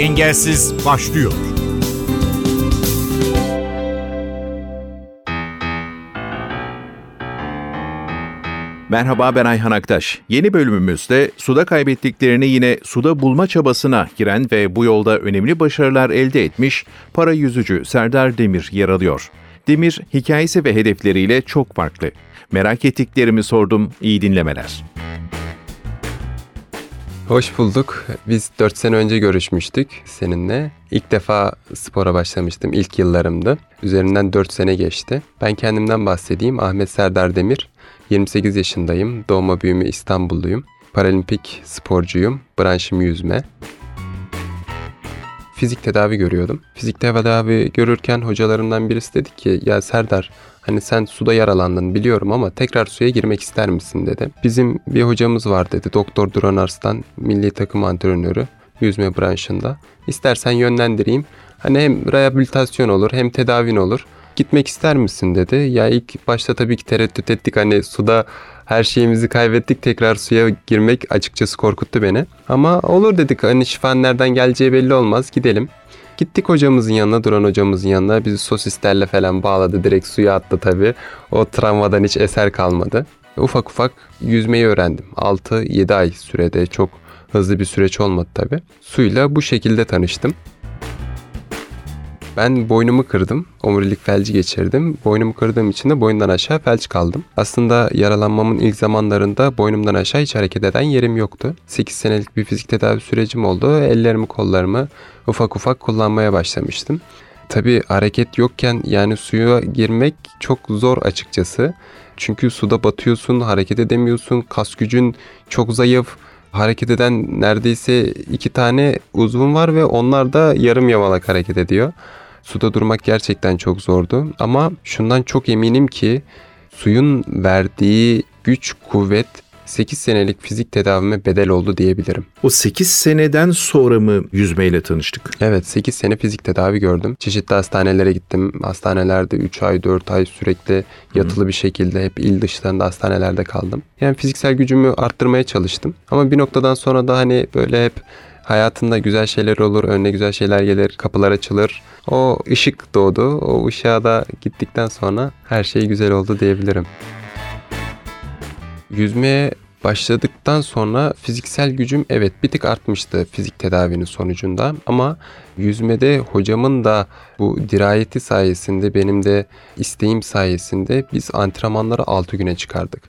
Engelsiz başlıyor. Merhaba ben Ayhan Aktaş. Yeni bölümümüzde suda kaybettiklerini yine suda bulma çabasına giren ve bu yolda önemli başarılar elde etmiş para yüzücü Serdar Demir yer alıyor. Demir hikayesi ve hedefleriyle çok farklı. Merak ettiklerimi sordum, iyi dinlemeler. Hoş bulduk. Biz 4 sene önce görüşmüştük seninle. İlk defa spora başlamıştım. İlk yıllarımdı. Üzerinden 4 sene geçti. Ben kendimden bahsedeyim. Ahmet Serdar Demir. 28 yaşındayım. Doğma büyümü İstanbulluyum. Paralimpik sporcuyum. Branşım yüzme. Fizik tedavi görüyordum. Fizik tedavi görürken hocalarımdan birisi dedi ki ya Serdar Hani sen suda yaralandın biliyorum ama tekrar suya girmek ister misin dedi. Bizim bir hocamız var dedi. Doktor Duran Arslan, milli takım antrenörü yüzme branşında. İstersen yönlendireyim. Hani hem rehabilitasyon olur hem tedavin olur. Gitmek ister misin dedi. Ya ilk başta tabii ki tereddüt ettik. Hani suda her şeyimizi kaybettik. Tekrar suya girmek açıkçası korkuttu beni. Ama olur dedik. Hani şifan nereden geleceği belli olmaz. Gidelim. Gittik hocamızın yanına, Duran hocamızın yanına. Bizi sosislerle falan bağladı. Direkt suya attı tabii. O travmadan hiç eser kalmadı. Ufak ufak yüzmeyi öğrendim. 6-7 ay sürede çok hızlı bir süreç olmadı tabii. Suyla bu şekilde tanıştım. Ben boynumu kırdım. Omurilik felci geçirdim. Boynumu kırdığım için de boyundan aşağı felç kaldım. Aslında yaralanmamın ilk zamanlarında boynumdan aşağı hiç hareket eden yerim yoktu. 8 senelik bir fizik tedavi sürecim oldu. Ellerimi kollarımı ufak ufak kullanmaya başlamıştım. Tabi hareket yokken yani suya girmek çok zor açıkçası. Çünkü suda batıyorsun, hareket edemiyorsun, kas gücün çok zayıf hareket eden neredeyse iki tane uzvun var ve onlar da yarım yamalak hareket ediyor. Suda durmak gerçekten çok zordu ama şundan çok eminim ki suyun verdiği güç, kuvvet 8 senelik fizik tedavime bedel oldu diyebilirim. O 8 seneden sonra mı yüzmeyle tanıştık? Evet 8 sene fizik tedavi gördüm. Çeşitli hastanelere gittim. Hastanelerde 3 ay 4 ay sürekli yatılı bir şekilde hep il dışlarında hastanelerde kaldım. Yani fiziksel gücümü arttırmaya çalıştım. Ama bir noktadan sonra da hani böyle hep hayatında güzel şeyler olur, önüne güzel şeyler gelir, kapılar açılır. O ışık doğdu. O ışığa da gittikten sonra her şey güzel oldu diyebilirim. Yüzmeye başladıktan sonra fiziksel gücüm evet bir tık artmıştı fizik tedavinin sonucunda ama yüzmede hocamın da bu dirayeti sayesinde benim de isteğim sayesinde biz antrenmanları 6 güne çıkardık.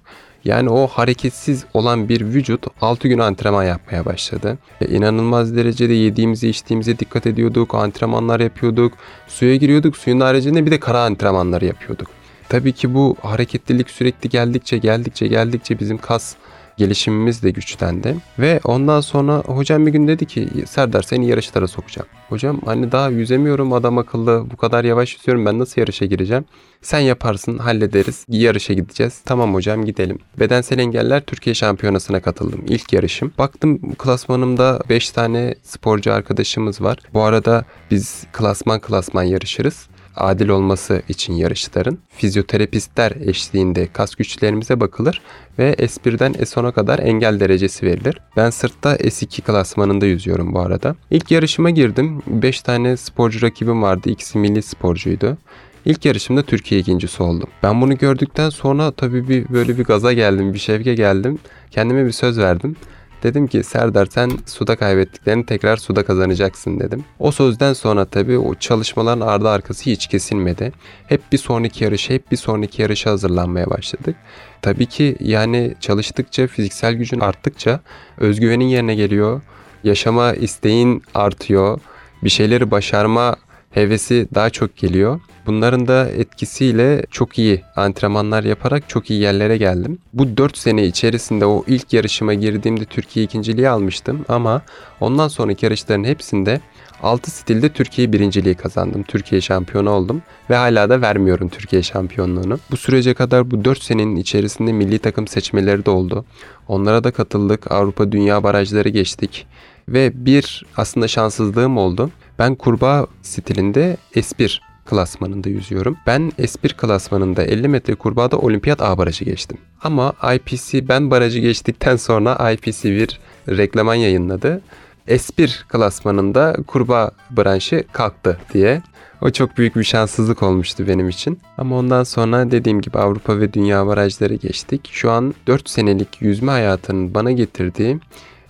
Yani o hareketsiz olan bir vücut 6 gün antrenman yapmaya başladı. E, inanılmaz derecede yediğimize içtiğimize dikkat ediyorduk, antrenmanlar yapıyorduk, suya giriyorduk, suyun haricinde bir de kara antrenmanları yapıyorduk. Tabii ki bu hareketlilik sürekli geldikçe geldikçe geldikçe bizim kas gelişimimiz de güçlendi. Ve ondan sonra hocam bir gün dedi ki Serdar seni yarışlara sokacağım. Hocam hani daha yüzemiyorum adam akıllı bu kadar yavaş yüzüyorum ben nasıl yarışa gireceğim? Sen yaparsın hallederiz yarışa gideceğiz. Tamam hocam gidelim. Bedensel engeller Türkiye şampiyonasına katıldım. İlk yarışım. Baktım klasmanımda 5 tane sporcu arkadaşımız var. Bu arada biz klasman klasman yarışırız adil olması için yarışların fizyoterapistler eşliğinde kas güçlerimize bakılır ve S1'den S10'a kadar engel derecesi verilir. Ben sırtta S2 klasmanında yüzüyorum bu arada. İlk yarışıma girdim. 5 tane sporcu rakibim vardı. İkisi milli sporcuydu. İlk yarışımda Türkiye ikincisi oldum. Ben bunu gördükten sonra tabii bir böyle bir gaza geldim, bir şevke geldim. Kendime bir söz verdim. Dedim ki Serdar sen suda kaybettiklerini tekrar suda kazanacaksın dedim. O sözden sonra tabii o çalışmaların ardı arkası hiç kesilmedi. Hep bir sonraki yarışa, hep bir sonraki yarışa hazırlanmaya başladık. Tabii ki yani çalıştıkça, fiziksel gücün arttıkça özgüvenin yerine geliyor. Yaşama isteğin artıyor. Bir şeyleri başarma hevesi daha çok geliyor. Bunların da etkisiyle çok iyi antrenmanlar yaparak çok iyi yerlere geldim. Bu 4 sene içerisinde o ilk yarışıma girdiğimde Türkiye ikinciliği almıştım ama ondan sonraki yarışların hepsinde 6 stilde Türkiye birinciliği kazandım. Türkiye şampiyonu oldum ve hala da vermiyorum Türkiye şampiyonluğunu. Bu sürece kadar bu 4 senenin içerisinde milli takım seçmeleri de oldu. Onlara da katıldık. Avrupa Dünya barajları geçtik. Ve bir aslında şanssızlığım oldu. Ben kurbağa stilinde S1 klasmanında yüzüyorum. Ben S1 klasmanında 50 metre kurbağada olimpiyat A barajı geçtim. Ama IPC ben barajı geçtikten sonra IPC bir reklaman yayınladı S1 klasmanında kurbağa branşı kalktı diye. O çok büyük bir şanssızlık olmuştu benim için. Ama ondan sonra dediğim gibi Avrupa ve Dünya barajları geçtik. Şu an 4 senelik yüzme hayatının bana getirdiği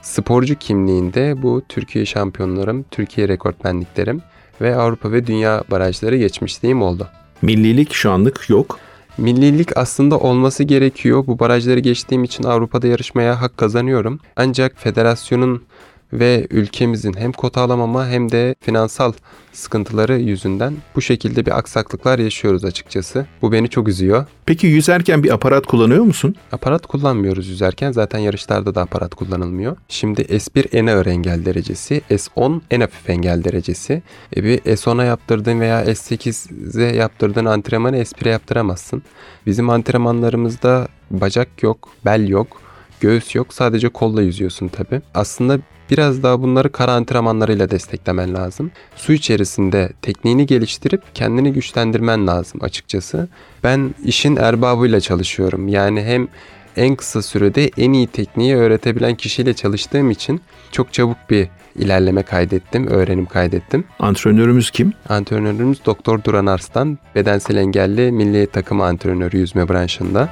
sporcu kimliğinde bu Türkiye şampiyonlarım, Türkiye rekortmenliklerim ve Avrupa ve Dünya barajları geçmişliğim oldu. Millilik şu anlık yok. Millilik aslında olması gerekiyor. Bu barajları geçtiğim için Avrupa'da yarışmaya hak kazanıyorum. Ancak federasyonun ve ülkemizin hem kota alamama hem de finansal sıkıntıları yüzünden bu şekilde bir aksaklıklar yaşıyoruz açıkçası. Bu beni çok üzüyor. Peki yüzerken bir aparat kullanıyor musun? Aparat kullanmıyoruz yüzerken. Zaten yarışlarda da aparat kullanılmıyor. Şimdi S1 en ağır engel derecesi, S10 en hafif engel derecesi. E bir S10'a yaptırdığın veya S8'e yaptırdığın antrenmanı S1'e yaptıramazsın. Bizim antrenmanlarımızda bacak yok, bel yok, göğüs yok. Sadece kolla yüzüyorsun tabi. Aslında Biraz daha bunları kara antrenmanlarıyla desteklemen lazım. Su içerisinde tekniğini geliştirip kendini güçlendirmen lazım açıkçası. Ben işin erbabıyla çalışıyorum. Yani hem en kısa sürede en iyi tekniği öğretebilen kişiyle çalıştığım için çok çabuk bir ilerleme kaydettim, öğrenim kaydettim. Antrenörümüz kim? Antrenörümüz Doktor Duran Arslan, bedensel engelli milli takım antrenörü yüzme branşında.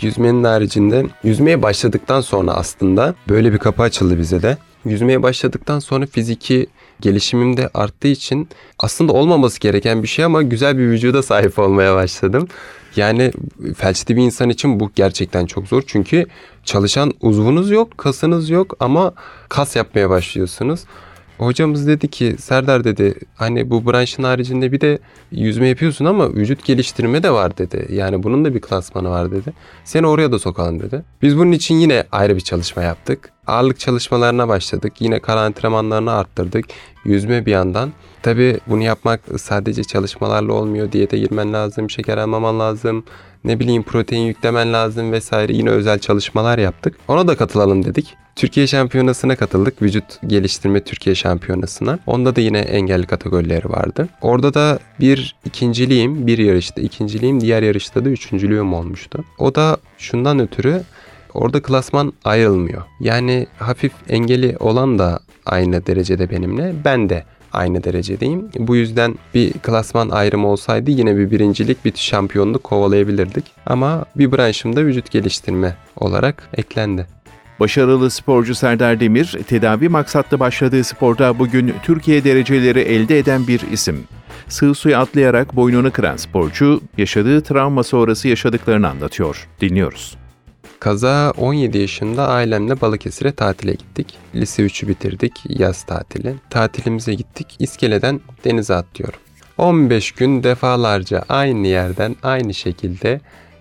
Yüzmenin haricinde yüzmeye başladıktan sonra aslında böyle bir kapı açıldı bize de. Yüzmeye başladıktan sonra fiziki gelişimim de arttığı için aslında olmaması gereken bir şey ama güzel bir vücuda sahip olmaya başladım. Yani felçli bir insan için bu gerçekten çok zor. Çünkü çalışan uzvunuz yok, kasınız yok ama kas yapmaya başlıyorsunuz. Hocamız dedi ki Serdar dedi hani bu branşın haricinde bir de yüzme yapıyorsun ama vücut geliştirme de var dedi. Yani bunun da bir klasmanı var dedi. Seni oraya da sokalım dedi. Biz bunun için yine ayrı bir çalışma yaptık. Ağırlık çalışmalarına başladık. Yine kar antrenmanlarını arttırdık. Yüzme bir yandan. Tabi bunu yapmak sadece çalışmalarla olmuyor. Diyete girmen lazım, şeker almaman lazım ne bileyim protein yüklemen lazım vesaire yine özel çalışmalar yaptık. Ona da katılalım dedik. Türkiye Şampiyonası'na katıldık. Vücut geliştirme Türkiye Şampiyonası'na. Onda da yine engelli kategorileri vardı. Orada da bir ikinciliğim, bir yarışta ikinciliğim, diğer yarışta da üçüncülüğüm olmuştu. O da şundan ötürü orada klasman ayrılmıyor. Yani hafif engeli olan da aynı derecede benimle, ben de aynı derecedeyim. Bu yüzden bir klasman ayrımı olsaydı yine bir birincilik, bir şampiyonluk kovalayabilirdik. Ama bir branşımda vücut geliştirme olarak eklendi. Başarılı sporcu Serdar Demir, tedavi maksatlı başladığı sporda bugün Türkiye dereceleri elde eden bir isim. Sığ suya atlayarak boynunu kıran sporcu, yaşadığı travma sonrası yaşadıklarını anlatıyor. Dinliyoruz. Kaza 17 yaşında ailemle Balıkesir'e tatile gittik. Lise 3'ü bitirdik, yaz tatili. Tatilimize gittik, iskeleden denize atlıyorum. 15 gün defalarca aynı yerden aynı şekilde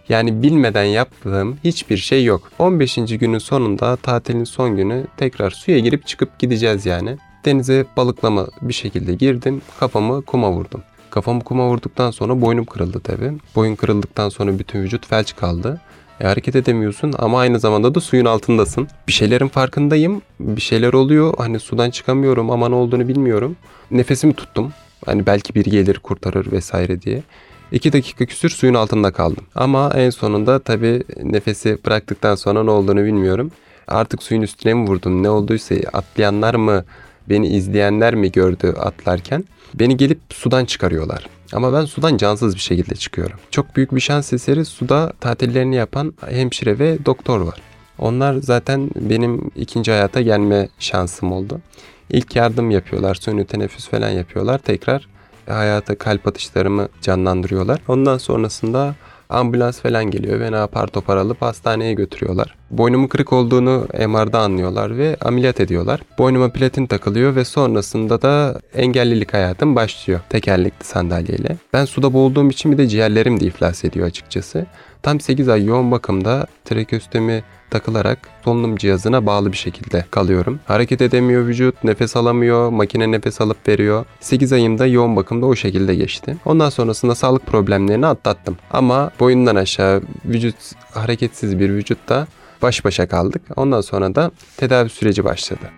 yani bilmeden yaptığım hiçbir şey yok. 15. günün sonunda tatilin son günü tekrar suya girip çıkıp gideceğiz yani. Denize balıklama bir şekilde girdim. Kafamı kuma vurdum. Kafamı kuma vurduktan sonra boynum kırıldı tabi. Boyun kırıldıktan sonra bütün vücut felç kaldı. E, hareket edemiyorsun ama aynı zamanda da suyun altındasın. Bir şeylerin farkındayım. Bir şeyler oluyor. Hani sudan çıkamıyorum ama ne olduğunu bilmiyorum. Nefesimi tuttum. Hani belki bir gelir kurtarır vesaire diye. 2 dakika küsür suyun altında kaldım. Ama en sonunda tabii nefesi bıraktıktan sonra ne olduğunu bilmiyorum. Artık suyun üstüne mi vurdum ne olduysa atlayanlar mı beni izleyenler mi gördü atlarken beni gelip sudan çıkarıyorlar. Ama ben sudan cansız bir şekilde çıkıyorum. Çok büyük bir şans eseri suda tatillerini yapan hemşire ve doktor var. Onlar zaten benim ikinci hayata gelme şansım oldu. İlk yardım yapıyorlar, suni teneffüs falan yapıyorlar. Tekrar hayata kalp atışlarımı canlandırıyorlar. Ondan sonrasında ambulans falan geliyor. Beni apar topar alıp hastaneye götürüyorlar. Boynumun kırık olduğunu MR'da anlıyorlar ve ameliyat ediyorlar. Boynuma platin takılıyor ve sonrasında da engellilik hayatım başlıyor. Tekerlekli sandalyeyle. Ben suda boğulduğum için bir de ciğerlerim de iflas ediyor açıkçası. Tam 8 ay yoğun bakımda trakeostomi takılarak solunum cihazına bağlı bir şekilde kalıyorum. Hareket edemiyor vücut, nefes alamıyor, makine nefes alıp veriyor. 8 ayımda yoğun bakımda o şekilde geçti. Ondan sonrasında sağlık problemlerini atlattım. Ama boyundan aşağı vücut hareketsiz bir vücutta baş başa kaldık. Ondan sonra da tedavi süreci başladı.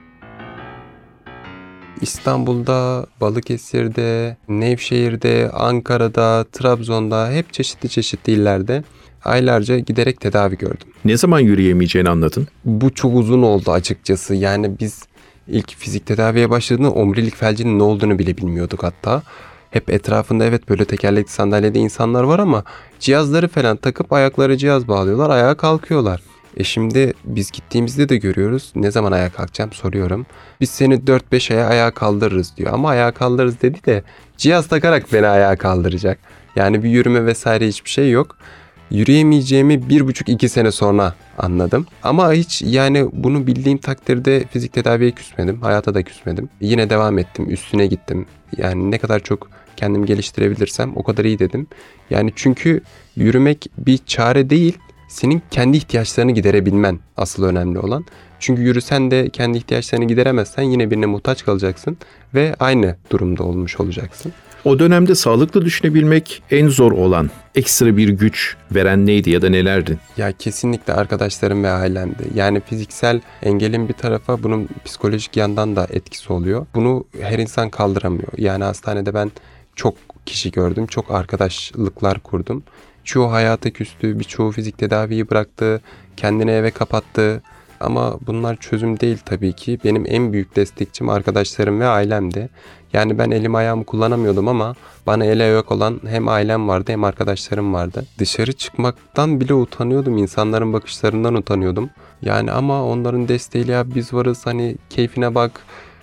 İstanbul'da, Balıkesir'de, Nevşehir'de, Ankara'da, Trabzon'da hep çeşitli çeşitli illerde aylarca giderek tedavi gördüm. Ne zaman yürüyemeyeceğini anladın? Bu çok uzun oldu açıkçası. Yani biz ilk fizik tedaviye başladığında omurilik felcinin ne olduğunu bile bilmiyorduk hatta. Hep etrafında evet böyle tekerlekli sandalyede insanlar var ama cihazları falan takıp ayakları cihaz bağlıyorlar, ayağa kalkıyorlar. E şimdi biz gittiğimizde de görüyoruz. Ne zaman ayağa kalkacağım soruyorum. Biz seni 4-5 aya ayağa kaldırırız diyor. Ama ayağa kaldırırız dedi de cihaz takarak beni ayağa kaldıracak. Yani bir yürüme vesaire hiçbir şey yok. Yürüyemeyeceğimi bir buçuk iki sene sonra anladım. Ama hiç yani bunu bildiğim takdirde fizik tedaviye küsmedim. Hayata da küsmedim. Yine devam ettim. Üstüne gittim. Yani ne kadar çok kendimi geliştirebilirsem o kadar iyi dedim. Yani çünkü yürümek bir çare değil senin kendi ihtiyaçlarını giderebilmen asıl önemli olan. Çünkü yürüsen de kendi ihtiyaçlarını gideremezsen yine birine muhtaç kalacaksın ve aynı durumda olmuş olacaksın. O dönemde sağlıklı düşünebilmek en zor olan ekstra bir güç veren neydi ya da nelerdi? Ya kesinlikle arkadaşlarım ve ailemdi. Yani fiziksel engelin bir tarafa bunun psikolojik yandan da etkisi oluyor. Bunu her insan kaldıramıyor. Yani hastanede ben çok kişi gördüm, çok arkadaşlıklar kurdum. Çoğu hayata küstü, birçoğu fizik tedaviyi bıraktı, kendini eve kapattı. Ama bunlar çözüm değil tabii ki. Benim en büyük destekçim arkadaşlarım ve ailemdi. Yani ben elim ayağımı kullanamıyordum ama bana ele ayak olan hem ailem vardı hem arkadaşlarım vardı. Dışarı çıkmaktan bile utanıyordum. İnsanların bakışlarından utanıyordum. Yani ama onların desteğiyle ya biz varız hani keyfine bak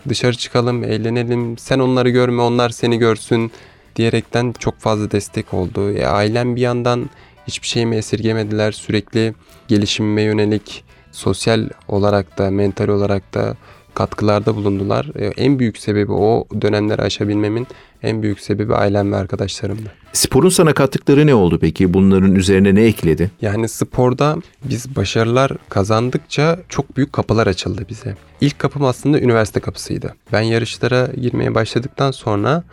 dışarı çıkalım eğlenelim sen onları görme onlar seni görsün diyerekten çok fazla destek oldu. E, ailem bir yandan hiçbir şeyimi esirgemediler. Sürekli gelişimime yönelik sosyal olarak da mental olarak da katkılarda bulundular. E, en büyük sebebi o dönemleri aşabilmemin en büyük sebebi ailem ve arkadaşlarımdı. Sporun sana kattıkları ne oldu peki? Bunların üzerine ne ekledi? Yani sporda biz başarılar kazandıkça çok büyük kapılar açıldı bize. İlk kapım aslında üniversite kapısıydı. Ben yarışlara girmeye başladıktan sonra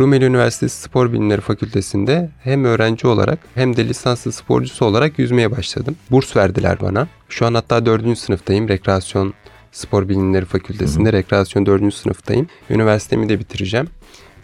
Rumeli Üniversitesi Spor Bilimleri Fakültesi'nde hem öğrenci olarak hem de lisanslı sporcusu olarak yüzmeye başladım. Burs verdiler bana. Şu an hatta 4. sınıftayım. Rekreasyon Spor Bilimleri Fakültesi'nde hı hı. rekreasyon 4. sınıftayım. Üniversitemi de bitireceğim.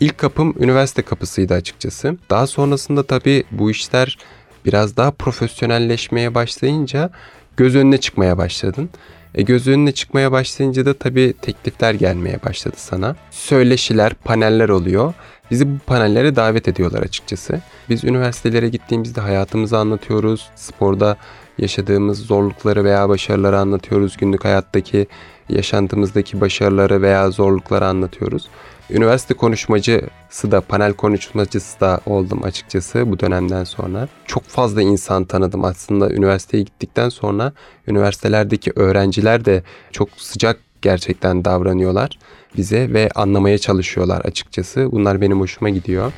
İlk kapım üniversite kapısıydı açıkçası. Daha sonrasında tabii bu işler biraz daha profesyonelleşmeye başlayınca göz önüne çıkmaya başladın. E göz önüne çıkmaya başlayınca da tabii teklifler gelmeye başladı sana. Söyleşiler, paneller oluyor. Bizi bu panellere davet ediyorlar açıkçası. Biz üniversitelere gittiğimizde hayatımızı anlatıyoruz. Sporda yaşadığımız zorlukları veya başarıları anlatıyoruz. Günlük hayattaki yaşantımızdaki başarıları veya zorlukları anlatıyoruz. Üniversite konuşmacısı da panel konuşmacısı da oldum açıkçası bu dönemden sonra. Çok fazla insan tanıdım aslında üniversiteye gittikten sonra üniversitelerdeki öğrenciler de çok sıcak gerçekten davranıyorlar bize ve anlamaya çalışıyorlar açıkçası. Bunlar benim hoşuma gidiyor.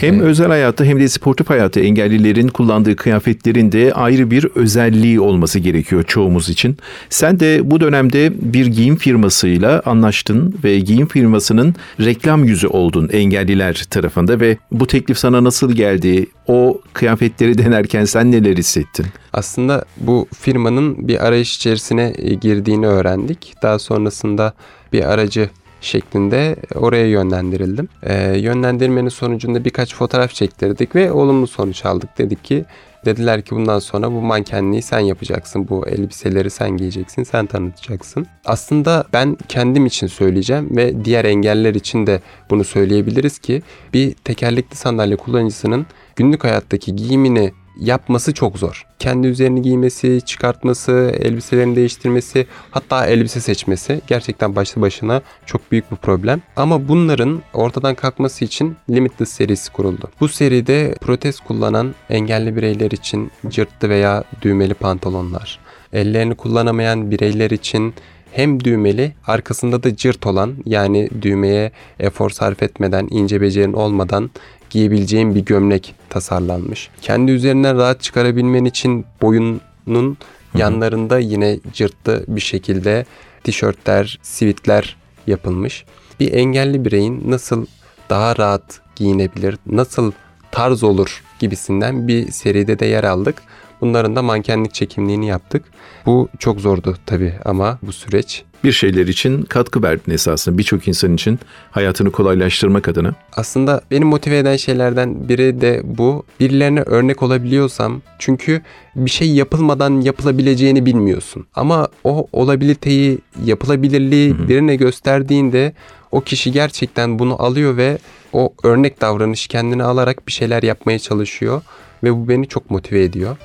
Hem evet. özel hayatı hem de sportif hayatı engellilerin kullandığı kıyafetlerin de ayrı bir özelliği olması gerekiyor çoğumuz için. Sen de bu dönemde bir giyim firmasıyla anlaştın ve giyim firmasının reklam yüzü oldun engelliler tarafında ve bu teklif sana nasıl geldi? O kıyafetleri denerken sen neler hissettin? Aslında bu firmanın bir arayış içerisine girdiğini öğrendik. Daha sonrasında bir aracı şeklinde oraya yönlendirildim. E, yönlendirmenin sonucunda birkaç fotoğraf çektirdik ve olumlu sonuç aldık. Dedik ki dediler ki bundan sonra bu mankenliği sen yapacaksın. Bu elbiseleri sen giyeceksin, sen tanıtacaksın. Aslında ben kendim için söyleyeceğim ve diğer engeller için de bunu söyleyebiliriz ki bir tekerlekli sandalye kullanıcısının günlük hayattaki giyimini yapması çok zor. Kendi üzerini giymesi, çıkartması, elbiselerini değiştirmesi, hatta elbise seçmesi gerçekten başlı başına çok büyük bir problem. Ama bunların ortadan kalkması için Limitless serisi kuruldu. Bu seride protez kullanan engelli bireyler için cırtlı veya düğmeli pantolonlar, ellerini kullanamayan bireyler için hem düğmeli arkasında da cırt olan yani düğmeye efor sarf etmeden ince becerin olmadan giyebileceğin bir gömlek tasarlanmış. Kendi üzerinden rahat çıkarabilmen için boyunun yanlarında yine cırtlı bir şekilde tişörtler, sivitler yapılmış. Bir engelli bireyin nasıl daha rahat giyinebilir, nasıl tarz olur gibisinden bir seride de yer aldık. Bunların da mankenlik çekimliğini yaptık. Bu çok zordu tabii ama bu süreç. Bir şeyler için katkı verdin esasında birçok insan için hayatını kolaylaştırmak adına. Aslında beni motive eden şeylerden biri de bu. Birilerine örnek olabiliyorsam çünkü bir şey yapılmadan yapılabileceğini bilmiyorsun. Ama o olabiliteyi, yapılabilirliği hı hı. birine gösterdiğinde o kişi gerçekten bunu alıyor ve o örnek davranış kendini alarak bir şeyler yapmaya çalışıyor ve bu beni çok motive ediyor.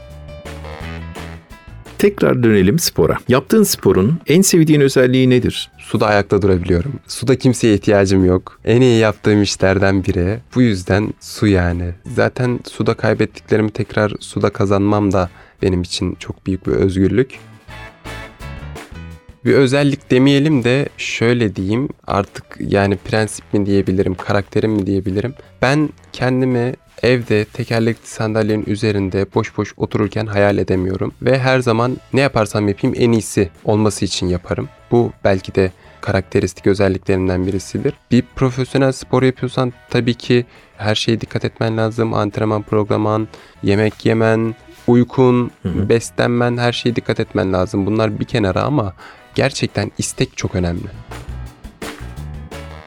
Tekrar dönelim spora. Yaptığın sporun en sevdiğin özelliği nedir? Suda ayakta durabiliyorum. Suda kimseye ihtiyacım yok. En iyi yaptığım işlerden biri. Bu yüzden su yani. Zaten suda kaybettiklerimi tekrar suda kazanmam da benim için çok büyük bir özgürlük. Bir özellik demeyelim de şöyle diyeyim artık yani prensip mi diyebilirim, karakterim mi diyebilirim. Ben kendimi evde tekerlekli sandalyenin üzerinde boş boş otururken hayal edemiyorum. Ve her zaman ne yaparsam yapayım en iyisi olması için yaparım. Bu belki de karakteristik özelliklerinden birisidir. Bir profesyonel spor yapıyorsan tabii ki her şeye dikkat etmen lazım. Antrenman programın, yemek yemen, uykun, hı hı. beslenmen her şeye dikkat etmen lazım. Bunlar bir kenara ama gerçekten istek çok önemli.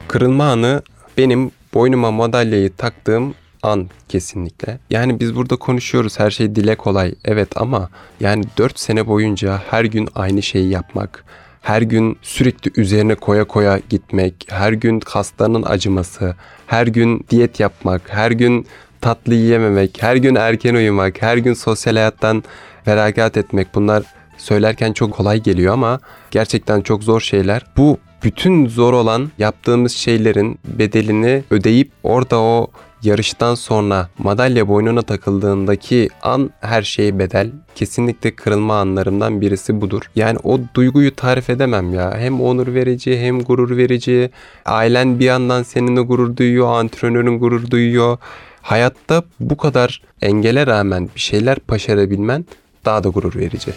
Kırılma anı benim boynuma madalyayı taktığım an kesinlikle. Yani biz burada konuşuyoruz her şey dile kolay evet ama yani 4 sene boyunca her gün aynı şeyi yapmak, her gün sürekli üzerine koya koya gitmek, her gün kaslarının acıması, her gün diyet yapmak, her gün tatlı yiyememek, her gün erken uyumak, her gün sosyal hayattan feragat etmek bunlar söylerken çok kolay geliyor ama gerçekten çok zor şeyler. Bu bütün zor olan yaptığımız şeylerin bedelini ödeyip orada o yarıştan sonra madalya boynuna takıldığındaki an her şeye bedel. Kesinlikle kırılma anlarımdan birisi budur. Yani o duyguyu tarif edemem ya. Hem onur verici hem gurur verici. Ailen bir yandan seninle gurur duyuyor, antrenörün gurur duyuyor. Hayatta bu kadar engele rağmen bir şeyler başarabilmen daha da gurur verici.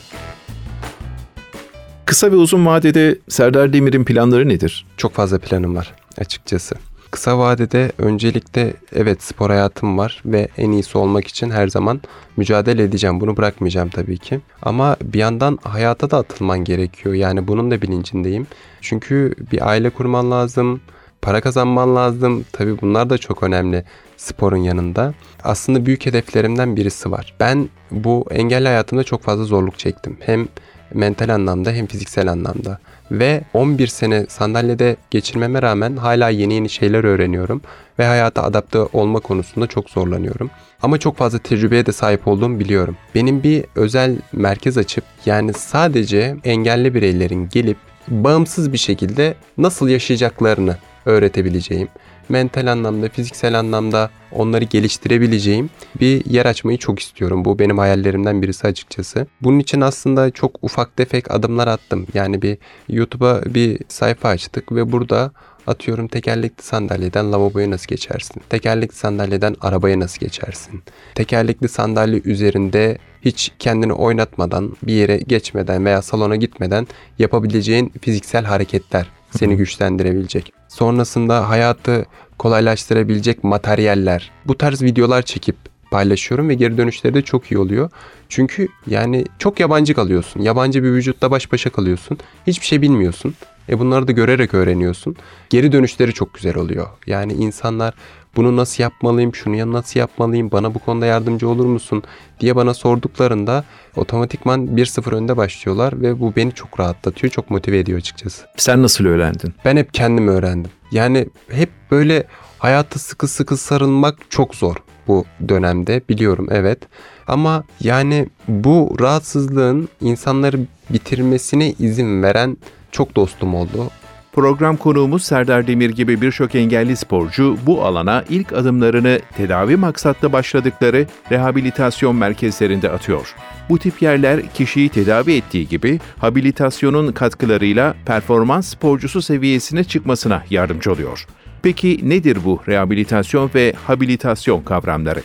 Kısa ve uzun vadede Serdar Demir'in planları nedir? Çok fazla planım var açıkçası. Kısa vadede öncelikle evet spor hayatım var ve en iyisi olmak için her zaman mücadele edeceğim. Bunu bırakmayacağım tabii ki. Ama bir yandan hayata da atılman gerekiyor. Yani bunun da bilincindeyim. Çünkü bir aile kurman lazım. Para kazanman lazım. Tabii bunlar da çok önemli sporun yanında. Aslında büyük hedeflerimden birisi var. Ben bu engelli hayatımda çok fazla zorluk çektim. Hem mental anlamda hem fiziksel anlamda. Ve 11 sene sandalyede geçirmeme rağmen hala yeni yeni şeyler öğreniyorum ve hayata adapte olma konusunda çok zorlanıyorum. Ama çok fazla tecrübeye de sahip olduğumu biliyorum. Benim bir özel merkez açıp yani sadece engelli bireylerin gelip bağımsız bir şekilde nasıl yaşayacaklarını öğretebileceğim mental anlamda, fiziksel anlamda onları geliştirebileceğim bir yer açmayı çok istiyorum. Bu benim hayallerimden birisi açıkçası. Bunun için aslında çok ufak tefek adımlar attım. Yani bir YouTube'a bir sayfa açtık ve burada atıyorum tekerlekli sandalyeden lavaboya nasıl geçersin? Tekerlekli sandalyeden arabaya nasıl geçersin? Tekerlekli sandalye üzerinde hiç kendini oynatmadan, bir yere geçmeden veya salona gitmeden yapabileceğin fiziksel hareketler seni güçlendirebilecek. Sonrasında hayatı kolaylaştırabilecek materyaller. Bu tarz videolar çekip paylaşıyorum ve geri dönüşleri de çok iyi oluyor. Çünkü yani çok yabancı kalıyorsun. Yabancı bir vücutta baş başa kalıyorsun. Hiçbir şey bilmiyorsun. E bunları da görerek öğreniyorsun. Geri dönüşleri çok güzel oluyor. Yani insanlar bunu nasıl yapmalıyım, şunu nasıl yapmalıyım, bana bu konuda yardımcı olur musun diye bana sorduklarında otomatikman 1-0 önde başlıyorlar ve bu beni çok rahatlatıyor, çok motive ediyor açıkçası. Sen nasıl öğrendin? Ben hep kendim öğrendim. Yani hep böyle hayata sıkı sıkı sarılmak çok zor bu dönemde biliyorum evet. Ama yani bu rahatsızlığın insanları bitirmesine izin veren çok dostum oldu. Program konuğumuz Serdar Demir gibi birçok engelli sporcu bu alana ilk adımlarını tedavi maksatlı başladıkları rehabilitasyon merkezlerinde atıyor. Bu tip yerler kişiyi tedavi ettiği gibi habilitasyonun katkılarıyla performans sporcusu seviyesine çıkmasına yardımcı oluyor. Peki nedir bu rehabilitasyon ve habilitasyon kavramları?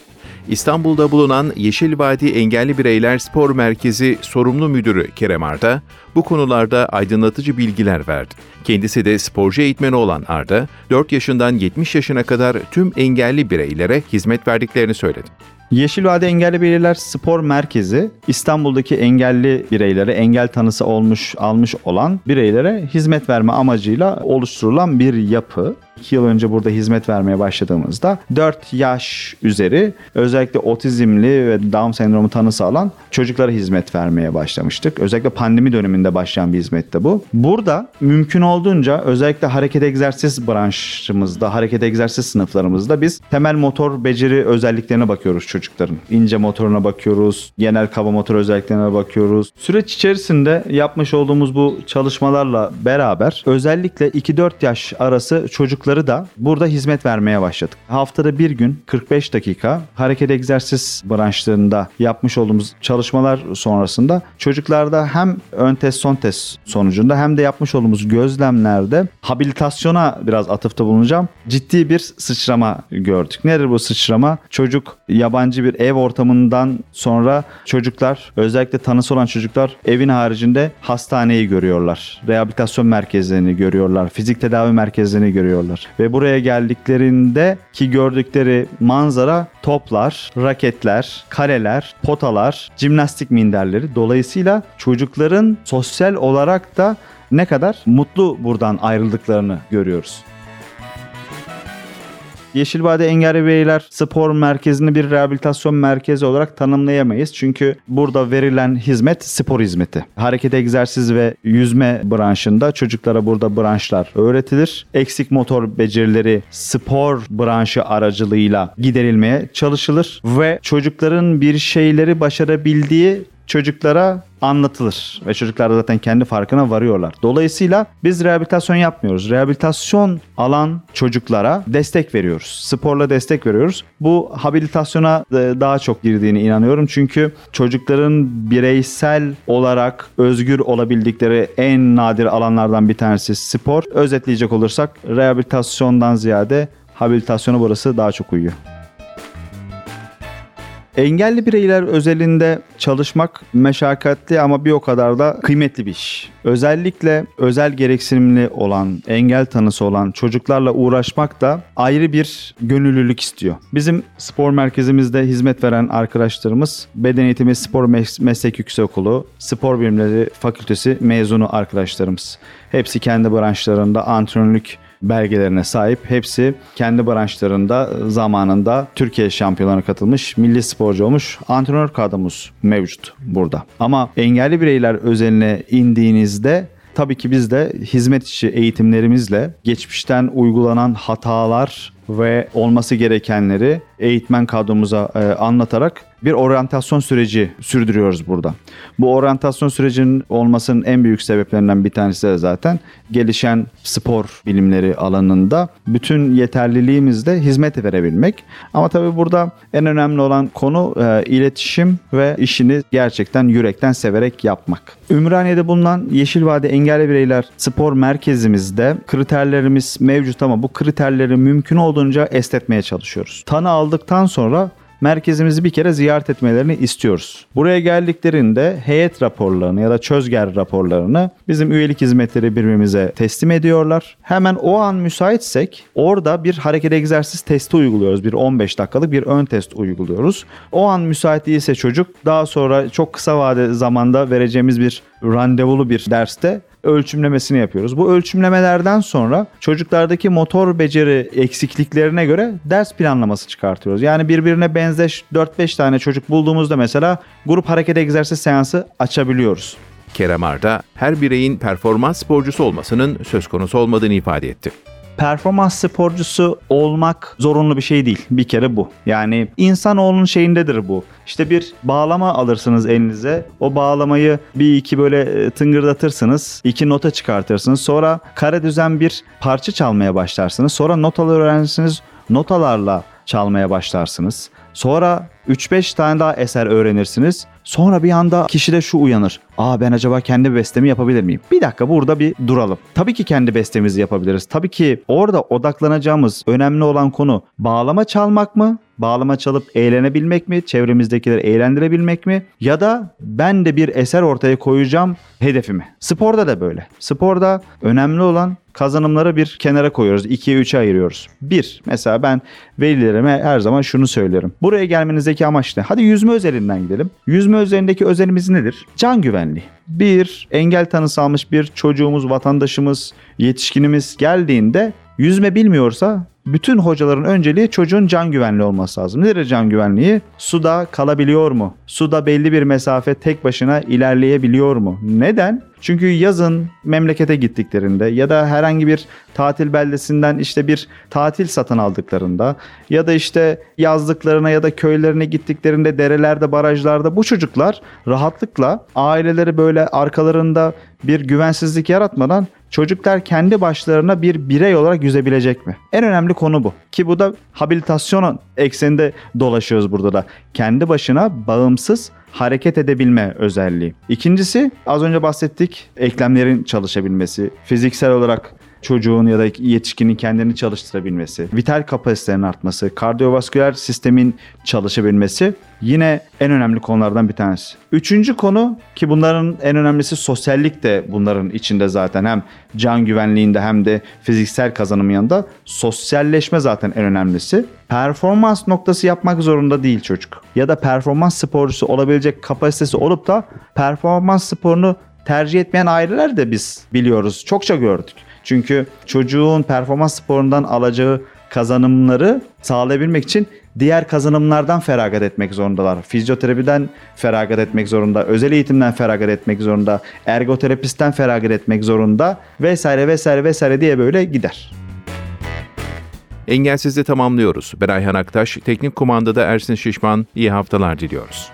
İstanbul'da bulunan Yeşil Vadi Engelli Bireyler Spor Merkezi sorumlu müdürü Kerem Arda bu konularda aydınlatıcı bilgiler verdi. Kendisi de sporcu eğitmeni olan Arda, 4 yaşından 70 yaşına kadar tüm engelli bireylere hizmet verdiklerini söyledi. Yeşil Vade Engelli Bireyler Spor Merkezi İstanbul'daki engelli bireylere, engel tanısı olmuş almış olan bireylere hizmet verme amacıyla oluşturulan bir yapı. 2 yıl önce burada hizmet vermeye başladığımızda 4 yaş üzeri özellikle otizmli ve Down sendromu tanısı alan çocuklara hizmet vermeye başlamıştık. Özellikle pandemi döneminde başlayan bir hizmette bu. Burada mümkün olduğunca özellikle hareket egzersiz branşımızda, hareket egzersiz sınıflarımızda biz temel motor beceri özelliklerine bakıyoruz çocukların. İnce motoruna bakıyoruz, genel kaba motor özelliklerine bakıyoruz. Süreç içerisinde yapmış olduğumuz bu çalışmalarla beraber özellikle 2-4 yaş arası çocukları da burada hizmet vermeye başladık. Haftada bir gün 45 dakika hareket egzersiz branşlarında yapmış olduğumuz çalışmalar sonrasında çocuklarda hem ön test son test sonucunda hem de yapmış olduğumuz gözlemlerde habilitasyona biraz atıfta bulunacağım. Ciddi bir sıçrama gördük. Nedir bu sıçrama? Çocuk yabancı bir ev ortamından sonra çocuklar özellikle tanısı olan çocuklar evin haricinde hastaneyi görüyorlar. Rehabilitasyon merkezlerini görüyorlar. Fizik tedavi merkezlerini görüyorlar. Ve buraya geldiklerinde ki gördükleri manzara toplar, raketler, kareler, potalar, jimnastik minderleri. Dolayısıyla çocukların sosyal olarak da ne kadar mutlu buradan ayrıldıklarını görüyoruz. Yeşilvade Engelli Bireyler Spor Merkezi'ni bir rehabilitasyon merkezi olarak tanımlayamayız. Çünkü burada verilen hizmet spor hizmeti. Hareket egzersiz ve yüzme branşında çocuklara burada branşlar öğretilir. Eksik motor becerileri spor branşı aracılığıyla giderilmeye çalışılır ve çocukların bir şeyleri başarabildiği çocuklara anlatılır ve çocuklar da zaten kendi farkına varıyorlar. Dolayısıyla biz rehabilitasyon yapmıyoruz. Rehabilitasyon alan çocuklara destek veriyoruz. Sporla destek veriyoruz. Bu habilitasyona daha çok girdiğini inanıyorum. Çünkü çocukların bireysel olarak özgür olabildikleri en nadir alanlardan bir tanesi spor. Özetleyecek olursak rehabilitasyondan ziyade habilitasyonu burası daha çok uyuyor. Engelli bireyler özelinde çalışmak meşakkatli ama bir o kadar da kıymetli bir iş. Özellikle özel gereksinimli olan, engel tanısı olan çocuklarla uğraşmak da ayrı bir gönüllülük istiyor. Bizim spor merkezimizde hizmet veren arkadaşlarımız Beden Eğitimi Spor Meslek Yüksekokulu Spor Bilimleri Fakültesi mezunu arkadaşlarımız. Hepsi kendi branşlarında antrenörlük belgelerine sahip. Hepsi kendi branşlarında zamanında Türkiye şampiyonlarına katılmış, milli sporcu olmuş antrenör kadromuz mevcut burada. Ama engelli bireyler özeline indiğinizde tabii ki biz de hizmet içi eğitimlerimizle geçmişten uygulanan hatalar ve olması gerekenleri eğitmen kadromuza e, anlatarak bir oryantasyon süreci sürdürüyoruz burada. Bu oryantasyon sürecinin olmasının en büyük sebeplerinden bir tanesi de zaten gelişen spor bilimleri alanında bütün yeterliliğimizle hizmet verebilmek. Ama tabii burada en önemli olan konu e, iletişim ve işini gerçekten yürekten severek yapmak. Ümraniye'de bulunan Yeşil Vade Engelli Bireyler Spor Merkezimizde kriterlerimiz mevcut ama bu kriterleri mümkün olduğunca esnetmeye çalışıyoruz. Tanı aldıktan sonra merkezimizi bir kere ziyaret etmelerini istiyoruz. Buraya geldiklerinde heyet raporlarını ya da çözger raporlarını bizim üyelik hizmetleri birimimize teslim ediyorlar. Hemen o an müsaitsek orada bir hareket egzersiz testi uyguluyoruz. Bir 15 dakikalık bir ön test uyguluyoruz. O an müsait değilse çocuk daha sonra çok kısa vade zamanda vereceğimiz bir randevulu bir derste ölçümlemesini yapıyoruz. Bu ölçümlemelerden sonra çocuklardaki motor beceri eksikliklerine göre ders planlaması çıkartıyoruz. Yani birbirine benzeş 4-5 tane çocuk bulduğumuzda mesela grup hareket egzersiz seansı açabiliyoruz. Kerem Arda her bireyin performans sporcusu olmasının söz konusu olmadığını ifade etti performans sporcusu olmak zorunlu bir şey değil. Bir kere bu. Yani insanoğlunun şeyindedir bu. İşte bir bağlama alırsınız elinize. O bağlamayı bir iki böyle e, tıngırdatırsınız. iki nota çıkartırsınız. Sonra kare düzen bir parça çalmaya başlarsınız. Sonra notalar öğrenirsiniz. Notalarla çalmaya başlarsınız. Sonra 3-5 tane daha eser öğrenirsiniz. Sonra bir anda kişide şu uyanır. Aa ben acaba kendi bestemi yapabilir miyim? Bir dakika burada bir duralım. Tabii ki kendi bestemizi yapabiliriz. Tabii ki orada odaklanacağımız önemli olan konu bağlama çalmak mı? Bağlama çalıp eğlenebilmek mi? Çevremizdekileri eğlendirebilmek mi? Ya da ben de bir eser ortaya koyacağım hedefi mi? Sporda da böyle. Sporda önemli olan kazanımları bir kenara koyuyoruz. 2'ye 3'e ayırıyoruz. Bir, mesela ben velilerime her zaman şunu söylerim. Buraya gelmenizdeki amaç ne? Hadi yüzme özelinden gidelim. Yüzme özelindeki özelimiz nedir? Can güvenliği. Bir, engel tanısı almış bir çocuğumuz, vatandaşımız, yetişkinimiz geldiğinde yüzme bilmiyorsa bütün hocaların önceliği çocuğun can güvenliği olması lazım. Nedir can güvenliği? Suda kalabiliyor mu? Suda belli bir mesafe tek başına ilerleyebiliyor mu? Neden? Çünkü yazın memlekete gittiklerinde ya da herhangi bir tatil beldesinden işte bir tatil satın aldıklarında ya da işte yazlıklarına ya da köylerine gittiklerinde derelerde, barajlarda bu çocuklar rahatlıkla aileleri böyle arkalarında bir güvensizlik yaratmadan çocuklar kendi başlarına bir birey olarak yüzebilecek mi? En önemli konu bu. Ki bu da habilitasyon ekseninde dolaşıyoruz burada da. Kendi başına bağımsız hareket edebilme özelliği. İkincisi az önce bahsettik eklemlerin çalışabilmesi. Fiziksel olarak çocuğun ya da yetişkinin kendini çalıştırabilmesi, vital kapasitenin artması, kardiyovasküler sistemin çalışabilmesi yine en önemli konulardan bir tanesi. Üçüncü konu ki bunların en önemlisi sosyallik de bunların içinde zaten hem can güvenliğinde hem de fiziksel kazanım yanında sosyalleşme zaten en önemlisi. Performans noktası yapmak zorunda değil çocuk. Ya da performans sporcusu olabilecek kapasitesi olup da performans sporunu tercih etmeyen aileler de biz biliyoruz. Çokça gördük. Çünkü çocuğun performans sporundan alacağı kazanımları sağlayabilmek için diğer kazanımlardan feragat etmek zorundalar. Fizyoterapiden feragat etmek zorunda, özel eğitimden feragat etmek zorunda, ergoterapistten feragat etmek zorunda vesaire vesaire vesaire diye böyle gider. Engelsiz'i tamamlıyoruz. Ben Ayhan Aktaş, teknik kumandada Ersin Şişman. İyi haftalar diliyoruz.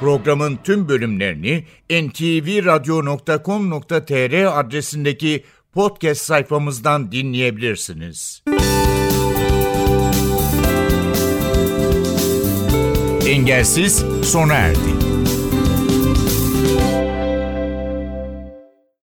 Programın tüm bölümlerini ntvradio.com.tr adresindeki podcast sayfamızdan dinleyebilirsiniz. Engelsiz sona erdi.